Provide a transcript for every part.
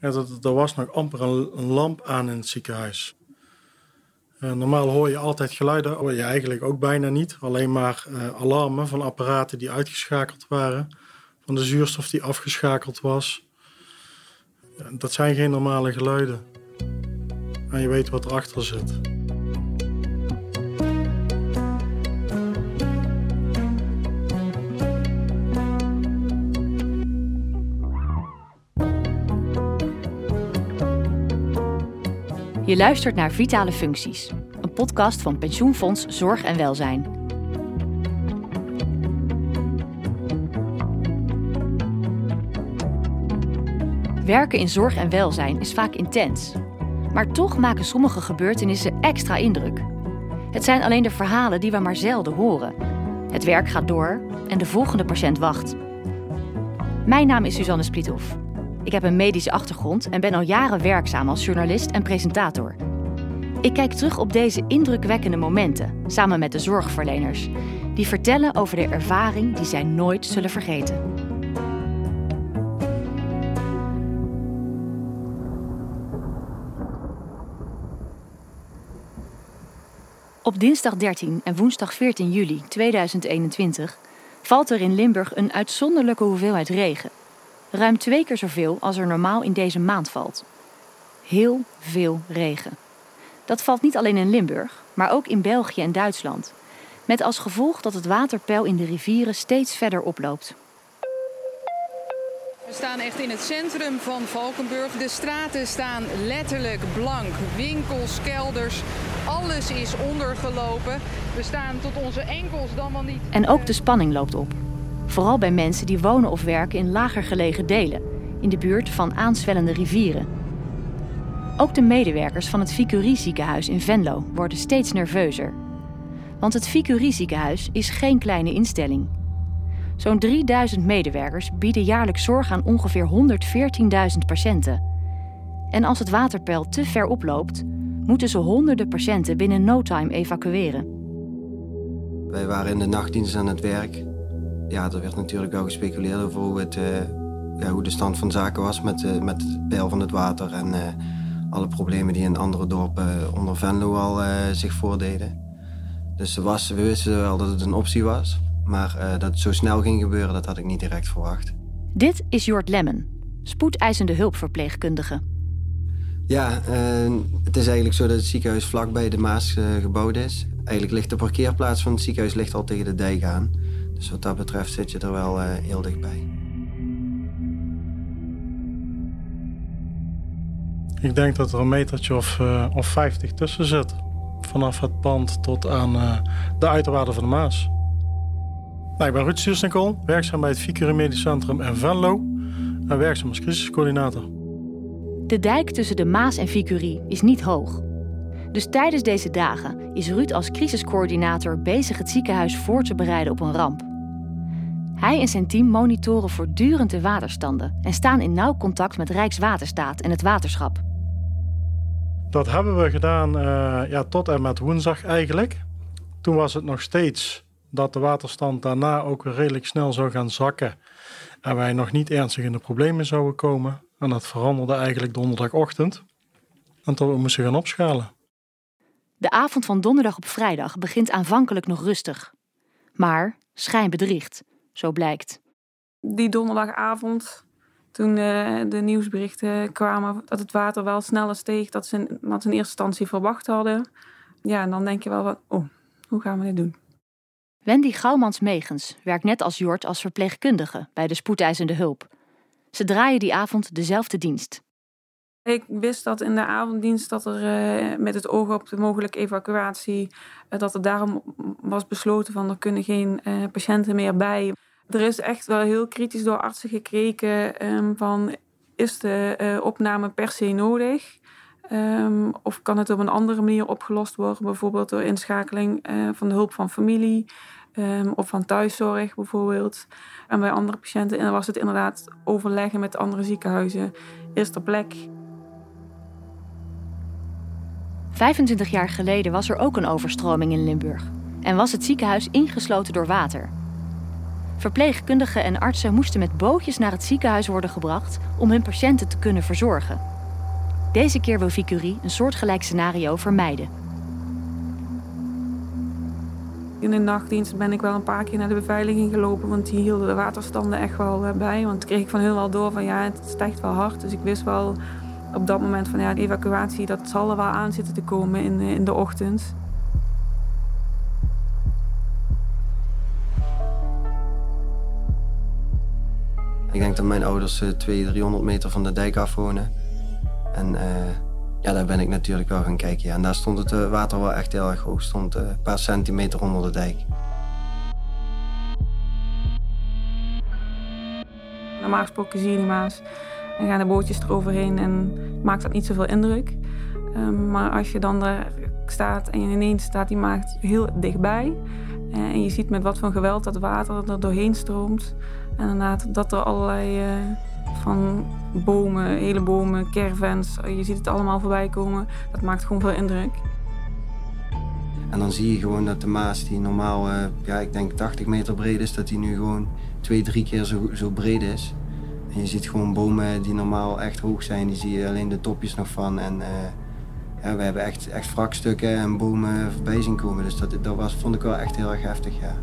Dat, er was nog amper een, lamp aan in het ziekenhuis. Uh, normaal hoor je altijd geluiden, hoor je eigenlijk ook bijna niet. Alleen maar uh, alarmen van apparaten die uitgeschakeld waren. Van de zuurstof die afgeschakeld was. dat zijn geen normale geluiden. En je weet wat erachter zit. Luistert naar Vitale Functies, een podcast van Pensioenfonds Zorg en Welzijn. Werken in zorg en welzijn is vaak intens. Maar toch maken sommige gebeurtenissen extra indruk. Het zijn alleen de verhalen die we maar zelden horen. Het werk gaat door en de volgende patiënt wacht. Mijn naam is Suzanne Splithoff. Ik heb een medische achtergrond en ben al jaren werkzaam als journalist en presentator. Ik kijk terug op deze indrukwekkende momenten samen met de zorgverleners, die vertellen over de ervaring die zij nooit zullen vergeten. Op dinsdag 13 en woensdag 14 juli 2021 valt er in Limburg een uitzonderlijke hoeveelheid regen. Ruim twee keer zoveel als er normaal in deze maand valt. Heel veel regen. Dat valt niet alleen in Limburg, maar ook in België en Duitsland. Met als gevolg dat het waterpeil in de rivieren steeds verder oploopt. We staan echt in het centrum van Valkenburg. De straten staan letterlijk blank. Winkels, kelders, alles is ondergelopen. We staan tot onze enkels dan wel niet. En ook de spanning loopt op. Vooral bij mensen die wonen of werken in lager gelegen delen, in de buurt van aanzwellende rivieren. Ook de medewerkers van het Vicurie ziekenhuis in Venlo worden steeds nerveuzer. Want het Vicurie ziekenhuis is geen kleine instelling. Zo'n 3000 medewerkers bieden jaarlijks zorg aan ongeveer 114.000 patiënten. En als het waterpeil te ver oploopt, moeten ze honderden patiënten binnen no time evacueren. Wij waren in de nachtdienst aan het werk ja, er werd natuurlijk wel gespeculeerd over hoe, het, eh, ja, hoe de stand van zaken was met, uh, met het peil van het water en alle problemen die in andere dorpen onder Venlo al zich voordeden. Dus was, we wisten wel dat het een optie was, maar dat het zo snel ging gebeuren, dat had ik niet direct verwacht. Dit is Jort Lemmen, spoedeisende hulpverpleegkundige. Ja, het is eigenlijk zo dat het ziekenhuis vlakbij de Maas gebouwd is. Eigenlijk ligt de parkeerplaats van het ziekenhuis ligt al tegen de dijk aan. Dus wat dat betreft zit je er wel uh, heel dichtbij. Ik denk dat er een metertje of, uh, of 50 tussen zit. Vanaf het pand tot aan uh, de uiterwaarden van de Maas. Nou, ik ben Ruud Siersnikol, werkzaam bij het Vicure Medisch Centrum in Venlo. En werkzaam als crisiscoördinator. De dijk tussen de Maas en Vicurie is niet hoog. Dus tijdens deze dagen is Ruud als crisiscoördinator bezig het ziekenhuis voor te bereiden op een ramp. Hij en zijn team monitoren voortdurend de waterstanden en staan in nauw contact met Rijkswaterstaat en het waterschap. Dat hebben we gedaan uh, ja, tot en met woensdag eigenlijk. Toen was het nog steeds dat de waterstand daarna ook redelijk snel zou gaan zakken. En wij nog niet ernstig in de problemen zouden komen. En dat veranderde eigenlijk donderdagochtend. En toen we moesten gaan opschalen. De avond van donderdag op vrijdag begint aanvankelijk nog rustig. Maar schijn bedriegt, zo blijkt. Die donderdagavond, toen uh, de nieuwsberichten kwamen dat het water wel sneller steeg dan ze, in, in eerste instantie verwacht hadden. Ja, en dan denk je wel van, oh, hoe gaan we dit doen? Wendy Gouwmans-Megens werkt net als Jort als verpleegkundige bij de spoedeisende hulp. Ze draaien die avond dezelfde dienst. Ik wist dat in de avonddienst dat er uh, met het oog op de mogelijke evacuatie, uh, dat er daarom was besloten van er kunnen geen uh, patiënten meer bij. Er is echt wel heel kritisch door artsen gekeken um, van is de opname per se nodig? Um, of kan het op een andere manier opgelost worden, bijvoorbeeld door inschakeling van de hulp van familie um, of van thuiszorg bijvoorbeeld. En bij andere patiënten en was het inderdaad overleggen met andere ziekenhuizen. Is er plek? 25 jaar geleden was er ook een overstroming in Limburg en was het ziekenhuis ingesloten door water. Verpleegkundigen en artsen moesten met bootjes naar het ziekenhuis worden gebracht om hun patiënten te kunnen verzorgen. Deze keer wil Vicurie een soortgelijk scenario vermijden. In de nachtdienst ben ik wel een paar keer naar de beveiliging gelopen, want die hielden de waterstanden echt wel eh, bij. Want kreeg ik van hun wel door van ja, het stijgt wel hard. Dus ik wist wel op dat moment van ja, de evacuatie, dat zal er wel aan zitten te komen in, in de ochtend. Ik denk dat mijn ouders 200, eh, 300 meter van de dijk af wonen. En uh, ja, daar ben ik natuurlijk wel gaan kijken. En daar stond het uh, water wel echt heel erg hoog. stond een paar centimeter onder de dijk. Normaal gesproken zie je die Maas en gaan de bootjes eroverheen en maakt dat niet zoveel indruk. Um, maar als je dan daar staat en ineens staat die maakt heel dichtbij. en je ziet met wat voor geweld dat water er doorheen stroomt. En inderdaad dat er allerlei uh, van bomen, hele bomen, caravans, je ziet het allemaal voorbij komen. Dat maakt gewoon veel indruk. En dan zie je gewoon dat de Maas, die normaal, uh, ja, ik denk 80 meter breed is, dat die nu gewoon twee, drie keer zo, zo breed is. En je ziet gewoon bomen die normaal echt hoog zijn, die zie je alleen de topjes nog van. En ja, we hebben echt, echt wrakstukken en bomen voorbij zien komen. Dus dat, dat was, vond ik wel echt heel erg heftig, ja.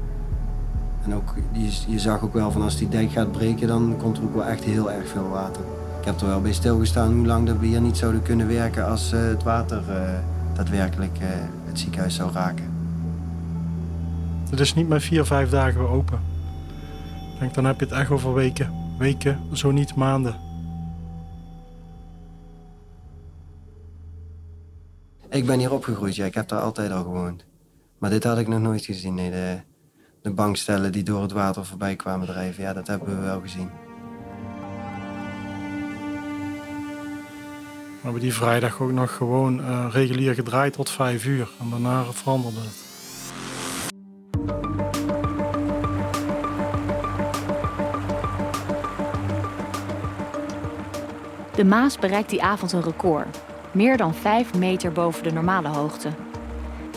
En ook, je, je zag ook wel van als die dijk gaat breken, dan komt er ook wel echt heel erg veel water. Ik heb er wel bij stilgestaan hoe lang dat we hier niet zouden kunnen werken als uh, het water uh, daadwerkelijk uh, het ziekenhuis zou raken. Het is niet maar vier, vijf dagen weer open. Ik denk, dan heb je het echt over weken. Weken, zo niet maanden. Ik ben hier opgegroeid, ja. Ik heb daar altijd al gewoond. Maar dit had ik nog nooit gezien, nee. De, de bankstellen die door het water voorbij kwamen drijven. Ja, dat hebben we wel gezien. We hebben die vrijdag ook nog gewoon uh, regulier gedraaid tot vijf uur. En daarna veranderde het. De Maas bereikt die avond een record. Meer dan 5 meter boven de normale hoogte.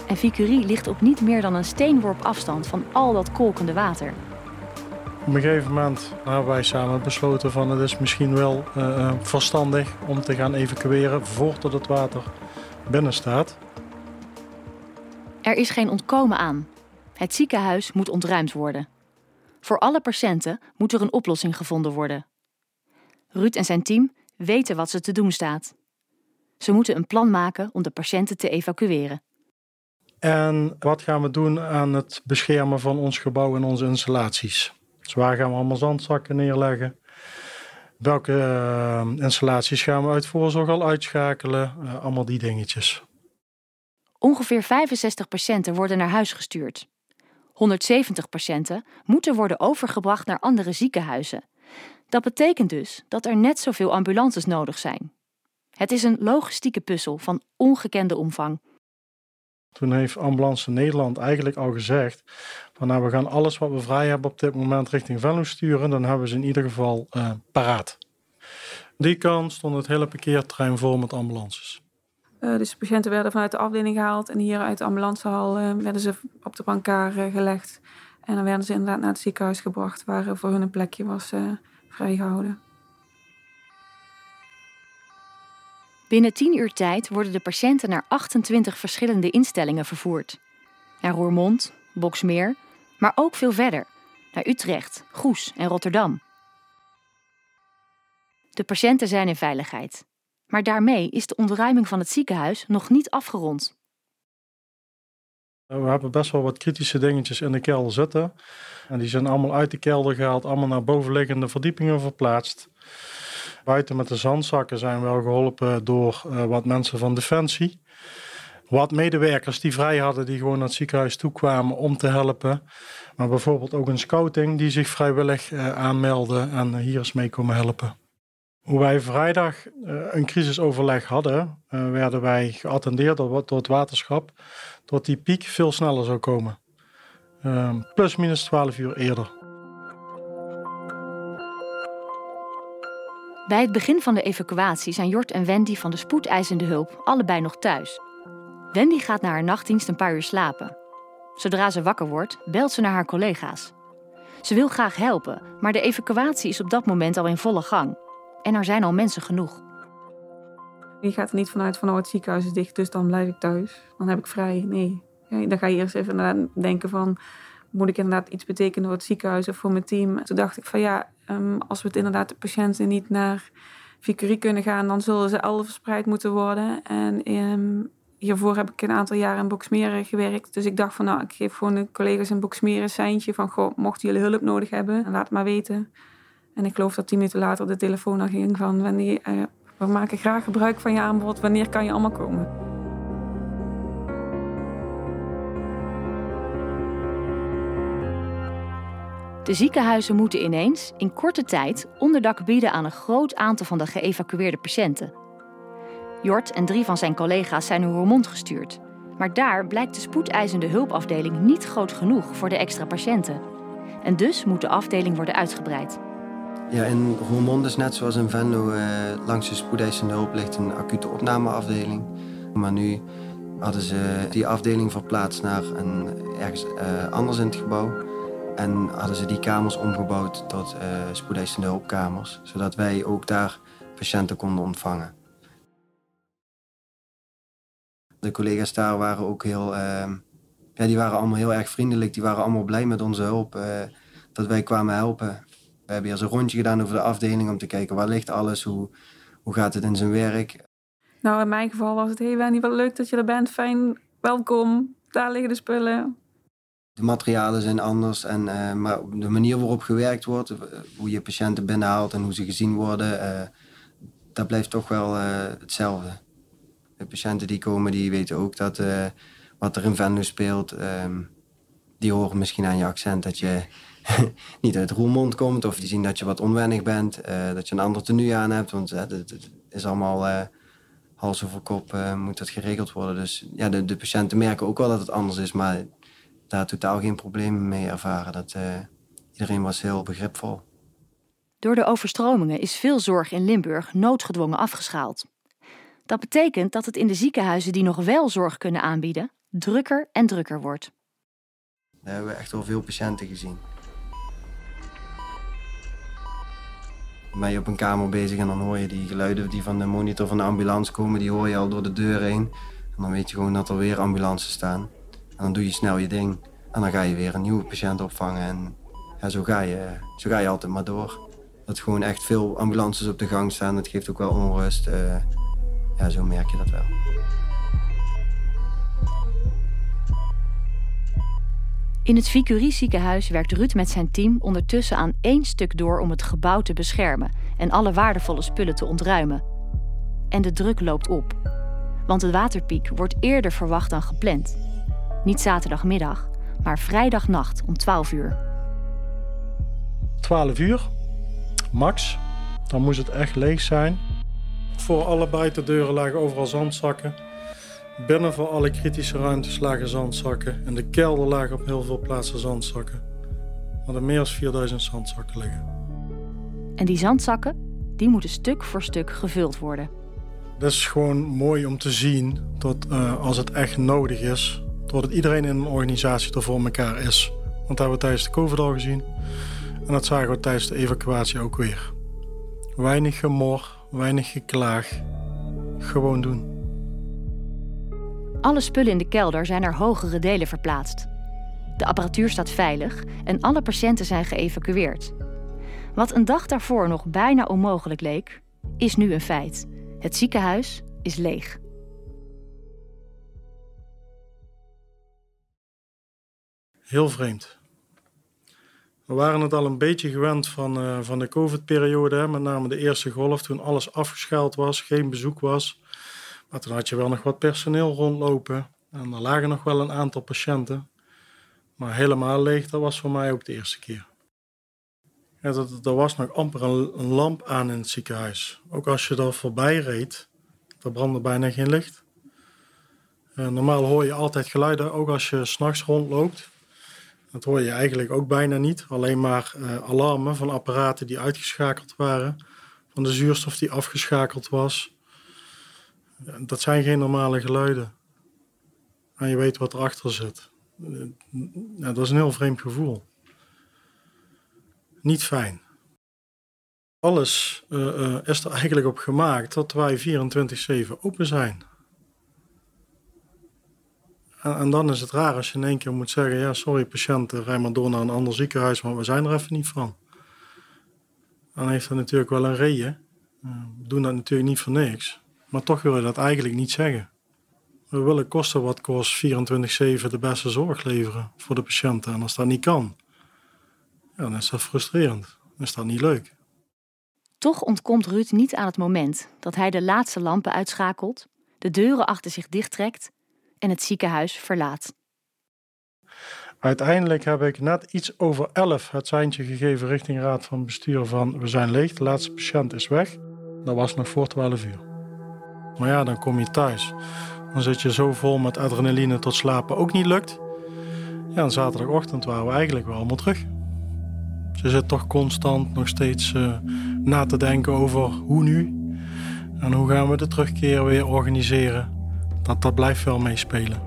En Vicurie ligt op niet meer dan een steenworp afstand van al dat kolkende water. Op een gegeven moment hebben wij samen besloten van het is misschien wel uh, verstandig om te gaan evacueren voordat het water binnen staat. Er is geen ontkomen aan. Het ziekenhuis moet ontruimd worden. Voor alle patiënten moet er een oplossing gevonden worden. Ruud en zijn team weten wat ze te doen staat. Ze moeten een plan maken om de patiënten te evacueren. En wat gaan we doen aan het beschermen van ons gebouw en onze installaties? Dus waar gaan we allemaal zandzakken neerleggen? Welke uh, installaties gaan we uit voorzorg al uitschakelen? Uh, allemaal die dingetjes. Ongeveer 65 patiënten worden naar huis gestuurd. 170 patiënten moeten worden overgebracht naar andere ziekenhuizen. Dat betekent dus dat er net zoveel ambulances nodig zijn. Het is een logistieke puzzel van ongekende omvang. Toen heeft Ambulance Nederland eigenlijk al gezegd: van nou, we gaan alles wat we vrij hebben op dit moment richting Venlo sturen. Dan hebben we ze in ieder geval uh, paraat. Die kant stond het hele parkeerterrein vol met ambulances. Uh, dus de patiënten werden vanuit de afdeling gehaald en hier uit de ambulancehal uh, werden ze op de brancard gelegd. En dan werden ze inderdaad naar het ziekenhuis gebracht waar voor hun een plekje was vrijgehouden. Binnen 10 uur tijd worden de patiënten naar 28 verschillende instellingen vervoerd. Naar Roermond, Boksmeer, maar ook veel verder. Naar Utrecht, Goes en Rotterdam. De patiënten zijn in veiligheid. Maar daarmee is de ontruiming van het ziekenhuis nog niet afgerond. We hebben best wel wat kritische dingetjes in de kelder zitten. En die zijn allemaal uit de kelder gehaald, allemaal naar bovenliggende verdiepingen verplaatst. Buiten met de zandzakken zijn we wel geholpen door uh, wat mensen van Defensie. Wat medewerkers die vrij hadden, die gewoon naar het ziekenhuis toekwamen om te helpen. Maar bijvoorbeeld ook een scouting die zich vrijwillig uh, aanmeldde en hier is mee komen helpen. Hoe wij vrijdag uh, een crisisoverleg hadden, werden wij geattendeerd door, het waterschap dat die piek veel sneller zou komen. plus minus 12 uur eerder. Bij het begin van de evacuatie zijn Jort en Wendy van de spoedeisende hulp allebei nog thuis. Wendy gaat na haar nachtdienst een paar uur slapen. Zodra ze wakker wordt, belt ze naar haar collega's. Ze wil graag helpen, maar de evacuatie is op dat moment al in volle gang. En er zijn al mensen genoeg. Je gaat er niet vanuit van oh, het ziekenhuis is dicht, dus dan blijf ik thuis. Dan heb ik vrij. Nee. Dan ga je eerst even denken van moet ik inderdaad iets betekenen voor het ziekenhuis of voor mijn team. Toen dacht ik van ja, ehm, als we het inderdaad de patiënten niet naar Vicurie kunnen gaan, dan zullen ze al verspreid moeten worden. En um, hiervoor heb ik een aantal jaren in Boksmeren gewerkt. Dus ik dacht van nou, ik geef gewoon de collega's in Boksmeren een seintje van goh, mochten jullie hulp nodig hebben, laat het maar weten. En ik geloof dat tien minuten later de telefoon al ging van wanneer, uh, we maken graag gebruik van je aanbod, wanneer kan je allemaal komen? De ziekenhuizen moeten ineens in korte tijd onderdak bieden aan een groot aantal van de geëvacueerde patiënten. Jort en drie van zijn collega's zijn naar Roermond gestuurd. Maar daar blijkt de spoedeisende hulpafdeling niet groot genoeg voor de extra patiënten. En dus moet de afdeling worden uitgebreid. Ja, in Roermond is net zoals in Venlo eh, langs de spoedeisende hulp ligt een acute opnameafdeling. Maar nu hadden ze die afdeling verplaatst naar een, ergens uh, anders in het gebouw. En hadden ze die kamers omgebouwd tot uh, spoedeisende hulpkamers. Zodat wij ook daar patiënten konden ontvangen. De collega's daar waren ook heel, uh, ja, die waren allemaal heel erg vriendelijk. Die waren allemaal blij met onze hulp, uh, dat wij kwamen helpen. We hebben eerst een rondje gedaan over de afdeling om te kijken waar ligt alles, hoe, hoe gaat het in zijn werk. Nou, in mijn geval was het, hey Wendy, wat leuk dat je er bent, fijn, welkom, daar liggen de spullen. De materialen zijn anders, en, uh, maar de manier waarop gewerkt wordt, hoe je patiënten binnenhaalt en hoe ze gezien worden, uh, dat blijft toch wel hetzelfde. De patiënten die komen, die weten ook dat wat er in Venlo speelt. Um, die horen misschien aan je accent dat je niet uit Roermond komt. Of die zien dat je wat onwennig bent. Dat je een ander tenue aan hebt. Want het is allemaal hals over kop moet dat geregeld worden. Dus ja, de, de, patiënten merken ook wel dat het anders is. Maar daar totaal geen problemen mee ervaren. Dat, iedereen was heel begripvol. Door de overstromingen is veel zorg in Limburg noodgedwongen afgeschaald. Dat betekent dat het in de ziekenhuizen die nog wel zorg kunnen aanbieden, drukker en drukker wordt. Daar hebben we echt wel veel patiënten gezien. Dan ben je op een kamer bezig en dan hoor je die geluiden die van de monitor van de ambulance komen, die hoor je al door de deur heen. En dan weet je gewoon dat er weer ambulances staan. En dan doe je snel je ding. En dan ga je weer een nieuwe patiënt opvangen. En ja, zo, ga je, zo ga je altijd maar door. Dat gewoon echt veel ambulances op de gang staan, dat geeft ook wel onrust. Uh, ja, zo merk je dat wel. In het Vicurie ziekenhuis werkt Ruud met zijn team ondertussen aan één stuk door om het gebouw te beschermen en alle waardevolle spullen te ontruimen. En de druk loopt op. Want de waterpiek wordt eerder verwacht dan gepland. Niet zaterdagmiddag, maar vrijdagnacht om 12 uur. 12 uur, max. Dan moest het echt leeg zijn. Voor alle buitendeuren lagen overal zandzakken. Binnen voor alle kritische ruimtes lagen zandzakken. En de kelder lagen op heel veel plaatsen zandzakken. Hadden meer dan 4000 zandzakken liggen. En die zandzakken, die moeten stuk voor stuk gevuld worden. Dat is gewoon mooi om te zien dat uh, als het echt nodig is, dat iedereen in een organisatie er voor elkaar is. Want dat hebben we tijdens de COVID al gezien. En dat zagen we tijdens de evacuatie ook weer. Weinig gemor, weinig geklaag. Gewoon doen. Alle spullen in de kelder zijn naar hogere delen verplaatst. De apparatuur staat veilig en alle patiënten zijn geëvacueerd. Wat een dag daarvoor nog bijna onmogelijk leek, is nu een feit. Het ziekenhuis is leeg. Heel vreemd. We waren het al een beetje gewend van, uh, van de COVID-periode, met name de eerste golf, toen alles afgeschaald was, geen bezoek was. Maar toen had je wel nog wat personeel rondlopen en er lagen nog wel een aantal patiënten. Maar helemaal leeg, dat was voor mij ook de eerste keer. Ja, er was nog amper een, lamp aan in het ziekenhuis. Ook als je daar voorbij reed, er brandde bijna geen licht. Uh, normaal hoor je altijd geluiden, ook als je s'nachts rondloopt. Dat hoor je eigenlijk ook bijna niet. Alleen maar uh, alarmen van apparaten die uitgeschakeld waren. Van de zuurstof die afgeschakeld was. Dat zijn geen normale geluiden. En je weet wat erachter zit. Ja, dat is een heel vreemd gevoel. niet fijn. Alles is er eigenlijk op gemaakt dat wij 24-7 open zijn. En, dan is het raar als je in één keer moet zeggen: ja, sorry patiënt, rij maar door naar een ander ziekenhuis, maar we zijn er even niet van. Dan heeft dat natuurlijk wel een reden. we doen dat natuurlijk niet voor niks. Maar toch wil je dat eigenlijk niet zeggen. We willen kosten wat kost 24-7 de beste zorg leveren voor de patiënten. En als dat niet kan, ja, dan is dat frustrerend. Dan is dat niet leuk. Toch ontkomt Ruud niet aan het moment dat hij de laatste lampen uitschakelt, de deuren achter zich dichttrekt en het ziekenhuis verlaat. Uiteindelijk heb ik net iets over 11 het seintje gegeven richting raad van bestuur van we zijn leeg, de laatste patiënt is weg. Dat was nog voor 12 uur. Maar ja, dan kom je thuis. Dan zit je zo vol met adrenaline tot slapen ook niet lukt. Ja, en zaterdagochtend waren we eigenlijk wel allemaal terug. Ze zit toch constant nog steeds uh, na te denken over hoe nu. En hoe gaan we de terugkeer weer organiseren. Dat, dat blijft wel meespelen.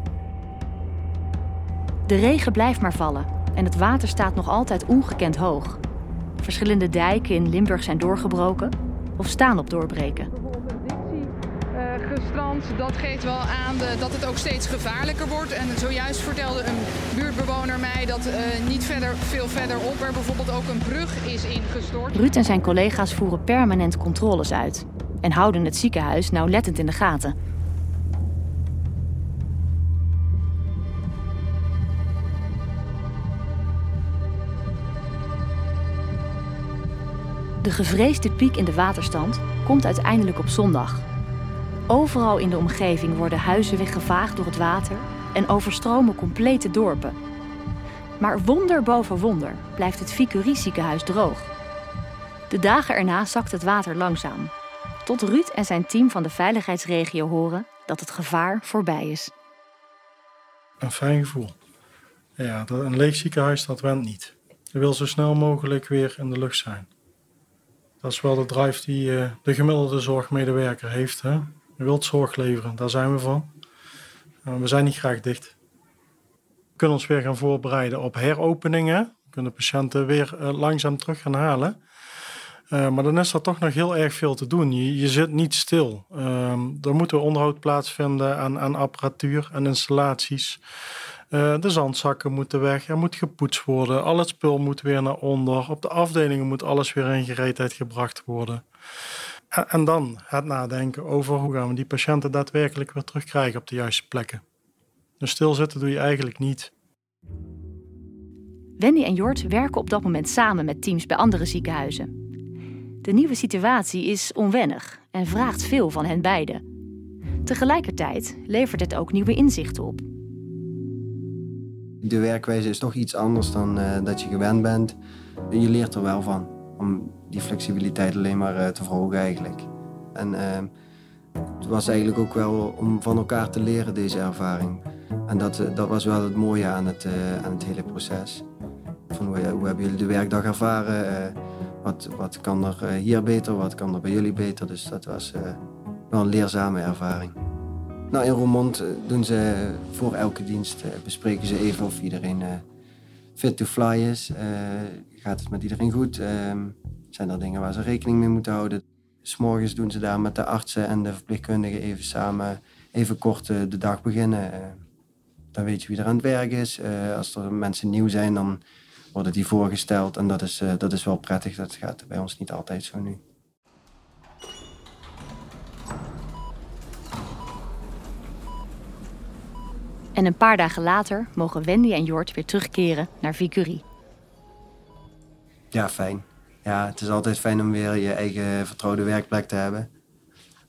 De regen blijft maar vallen en het water staat nog altijd ongekend hoog. Verschillende dijken in Limburg zijn doorgebroken of staan op doorbreken gestrand. Dat geeft wel aan de, dat het ook steeds gevaarlijker wordt. En zojuist vertelde een buurtbewoner mij dat uh, niet verder, veel verderop er bijvoorbeeld ook een brug is ingestort. Ruud en zijn collega's voeren permanent controles uit en houden het ziekenhuis nauwlettend in de gaten. De gevreesde piek in de waterstand komt uiteindelijk op zondag, Overal in de omgeving worden huizen weggevaagd door het water en overstromen complete dorpen. Maar wonder boven wonder blijft het Vicurie ziekenhuis droog. De dagen erna zakt het water langzaam. Tot Ruud en zijn team van de veiligheidsregio horen dat het gevaar voorbij is. Een fijn gevoel. Ja, een leeg ziekenhuis dat niet. Je wil zo snel mogelijk weer in de lucht zijn. Dat is wel de drive die uh, de gemiddelde zorgmedewerker heeft. Hè? Je wilt zorg leveren, daar zijn we van. we zijn niet graag dicht. We kunnen ons weer gaan voorbereiden op heropeningen. We kunnen patiënten weer uh, langzaam terug gaan halen. Maar dan is er toch nog heel erg veel te doen. Je, zit niet stil. Uh, er moet onderhoud plaatsvinden aan, aan apparatuur en installaties. Uh, de zandzakken moeten weg, er moet gepoetst worden, al het spul moet weer naar onder. Op de afdelingen moet alles weer in gereedheid gebracht worden. En dan het nadenken over hoe gaan we die patiënten daadwerkelijk weer terugkrijgen op de juiste plekken. Dus stilzitten doe je eigenlijk niet. Wendy en Jort werken op dat moment samen met teams bij andere ziekenhuizen. De nieuwe situatie is onwennig en vraagt veel van hen beiden. Tegelijkertijd levert het ook nieuwe inzichten op. De werkwijze is toch iets anders dan uh, dat je gewend bent. Je leert er wel van om die flexibiliteit alleen maar uh, te verhogen eigenlijk. En uh, het was eigenlijk ook wel om van elkaar te leren, deze ervaring. En dat, uh, dat was wel het mooie aan het, aan het hele proces. Van hoe, hoe hebben jullie de werkdag ervaren? wat, wat kan er hier beter? Wat kan er bij jullie beter? Dus dat was wel een leerzame ervaring. Nou, in Roermond doen ze voor elke dienst bespreken ze even of iedereen fit to fly is. gaat het met iedereen goed? Ehm, zijn er dingen waar ze rekening mee moeten houden. S'morgens doen ze daar met de artsen en de verpleegkundigen even samen, even kort eh, de dag beginnen. Eh, dan weet je wie er aan het werk is. Eh, als er mensen nieuw zijn, dan worden die voorgesteld. En dat is, dat is wel prettig. Dat gaat bij ons niet altijd zo nu. En een paar dagen later mogen Wendy en Jort weer terugkeren naar Vicurie. Ja, fijn ja, het is altijd fijn om weer je eigen vertrouwde werkplek te hebben.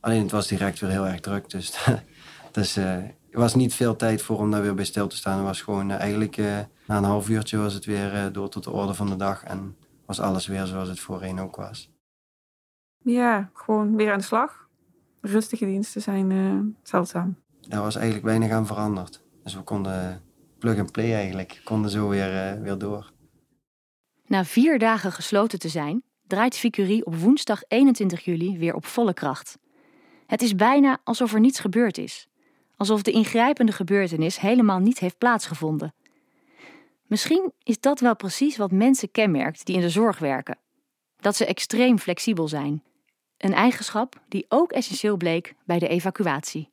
Alleen het was direct weer heel erg druk. Dus, dus uh, er was niet veel tijd voor om daar weer bij stil te staan. Het was gewoon uh, eigenlijk uh, na een half uurtje was het weer door tot de orde van de dag. En was alles weer zoals het voorheen ook was. Ja, gewoon weer aan de slag. Rustige diensten zijn zeldzaam. Er was eigenlijk weinig aan veranderd. Dus we konden plug and play eigenlijk. Konden zo weer, weer door. Na vier dagen gesloten te zijn, draait Vicurie op woensdag 21 juli weer op volle kracht. Het is bijna alsof er niets gebeurd is. Alsof de ingrijpende gebeurtenis helemaal niet heeft plaatsgevonden. Misschien is dat wel precies wat mensen kenmerkt die in de zorg werken. Dat ze extreem flexibel zijn. Een eigenschap die ook essentieel bleek bij de evacuatie.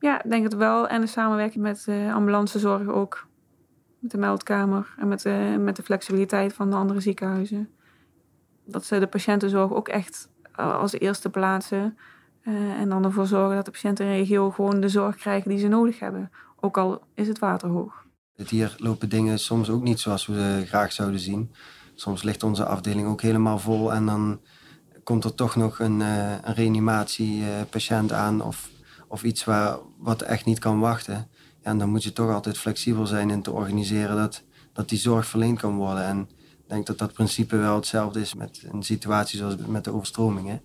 Ja, denk het wel. En de samenwerking met de ambulancezorg ook. Met de meldkamer en met de, met de flexibiliteit van de andere ziekenhuizen. Dat ze de patiëntenzorg ook echt eh, als eerste plaatsen. En dan ervoor zorgen dat de patiënten in de regio gewoon de zorg krijgen die ze nodig hebben. Ook al is het water hoog. Hier lopen dingen soms ook niet zoals we graag zouden zien. Soms ligt onze afdeling ook helemaal vol en dan komt er toch nog een, een reanimatiepatiënt aan of, of iets waar, wat echt niet kan wachten. Ja, en dan moet je toch altijd flexibel zijn in te organiseren dat, dat die zorg verleend kan worden. En ik denk dat dat principe wel hetzelfde is met een situatie zoals met de overstromingen.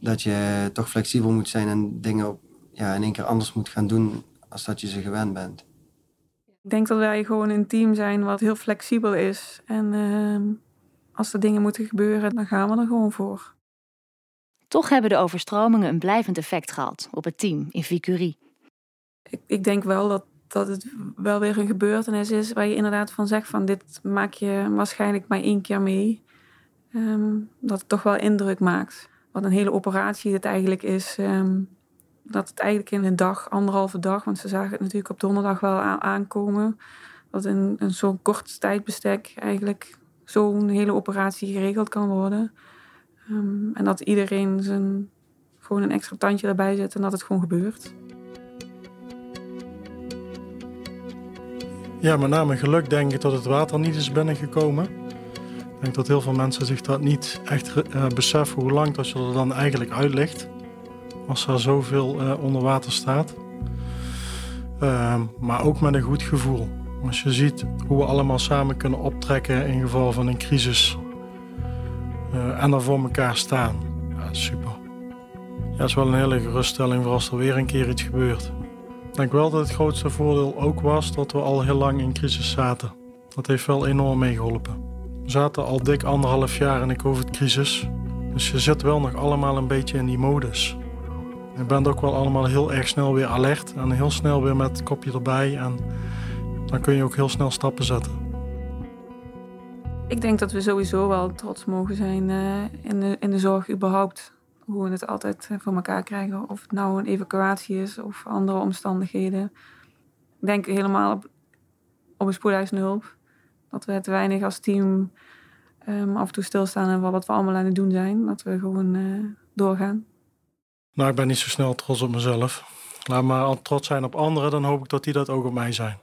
Dat je toch flexibel moet zijn en dingen ja, in één keer anders moet gaan doen als dat je ze gewend bent. Ik denk dat wij gewoon een team zijn wat heel flexibel is. En uh, als er dingen moeten gebeuren, dan gaan we er gewoon voor. Toch hebben de overstromingen een blijvend effect gehad op het team in Vicurie. Ik, ik denk wel dat, dat het wel weer een gebeurtenis is waar je inderdaad van zegt van dit maak je waarschijnlijk maar één keer mee. Um, dat het toch wel indruk maakt. Wat een hele operatie het eigenlijk is. Um, dat het eigenlijk in een dag, anderhalve dag, want ze zagen het natuurlijk op donderdag wel aankomen, dat in een zo'n kort tijdbestek eigenlijk zo'n hele operatie geregeld kan worden. Um, en dat iedereen zijn, gewoon een extra tandje erbij zet en dat het gewoon gebeurt. Ja, met name geluk denk ik dat het water niet is binnengekomen. Ik denk dat heel veel mensen zich dat niet echt uh, beseffen hoe lang dat je er dan eigenlijk uit ligt als er zoveel uh, onder water staat. Uh, maar ook met een goed gevoel. Als je ziet hoe we allemaal samen kunnen optrekken in geval van een crisis. Uh, en er voor elkaar staan. Ja, super. Ja, het is wel een hele geruststelling voor als er weer een keer iets gebeurt. Ik denk wel dat het grootste voordeel ook was dat we al heel lang in crisis zaten. Dat heeft wel enorm meegeholpen. We zaten al dik anderhalf jaar in de COVID-crisis. Dus je zit wel nog allemaal een beetje in die modus. Je bent ook wel allemaal heel erg snel weer alert en heel snel weer met het kopje erbij. En dan kun je ook heel snel stappen zetten. Ik denk dat we sowieso wel trots mogen zijn uh, in, de, in de zorg überhaupt. Hoe we het altijd eh, voor elkaar krijgen. Of het nou een evacuatie is of andere omstandigheden. Ik denk helemaal op, op een spoedeisende Dat we te weinig als team um, af en toe stilstaan en wat we allemaal aan het doen zijn. Dat we gewoon uh, doorgaan. Nou, ik ben niet zo snel trots op mezelf. Laat maar trots zijn op anderen, dan hoop ik dat die dat ook op mij zijn.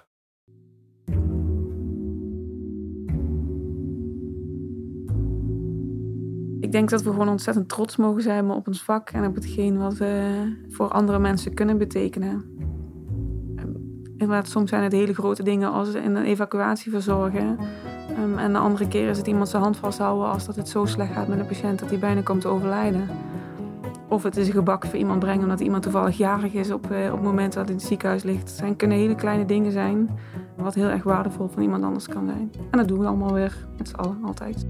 Ik denk dat we gewoon ontzettend trots mogen zijn op ons vak en op hetgeen wat we voor andere mensen kunnen betekenen. Inderdaad, soms zijn het hele grote dingen als in een evacuatie verzorgen. Um, en de andere keer is het iemand zijn hand vasthouden als dat het zo slecht gaat met een patiënt dat hij bijna komt te overlijden. Of het is een gebak voor iemand brengen omdat iemand toevallig jarig is op, eh, op het moment dat hij in het ziekenhuis ligt. Het zijn, kunnen hele kleine dingen zijn, wat heel erg waardevol van iemand anders kan zijn. En dat doen we allemaal weer met z'n allen altijd.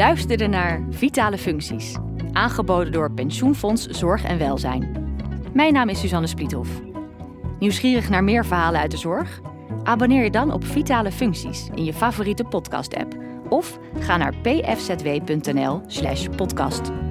Luisterde naar Vitale Functies, aangeboden door Pensioenfonds Zorg en Welzijn. Mijn naam is Suzanne Spliethoff. Nieuwsgierig naar meer verhalen uit de zorg? Abonneer je dan op Vitale Functies in je favoriete podcast-app of ga naar pfzw.nl/podcast.